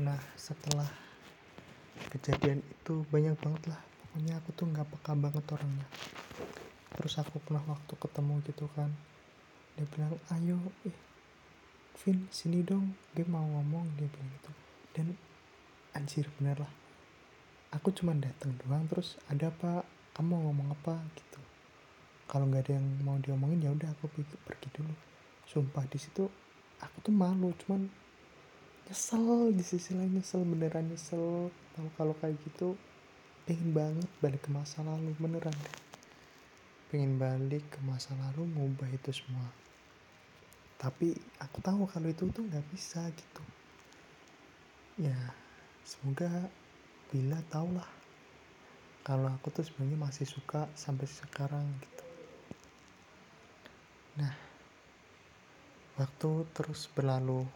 nah setelah kejadian itu banyak banget lah. Pokoknya aku tuh nggak peka banget orangnya. Terus aku pernah waktu ketemu gitu kan. Dia bilang ayo eh Vin sini dong. Gue mau ngomong dia bilang gitu. Dan anjir bener lah. Aku cuma datang doang terus ada apa kamu mau ngomong apa? Gitu. Kalau nggak ada yang mau diomongin ya udah aku pergi dulu. Sumpah di situ aku tuh malu cuman nyesel di sisi lain nyesel beneran nyesel. Tahu kalau kayak gitu pengen banget balik ke masa lalu beneran. Deh pengen balik ke masa lalu ngubah itu semua. Tapi aku tahu kalau itu tuh nggak bisa gitu. Ya semoga bila tau lah. Kalau aku tuh sebenarnya masih suka sampai sekarang gitu. Nah waktu terus berlalu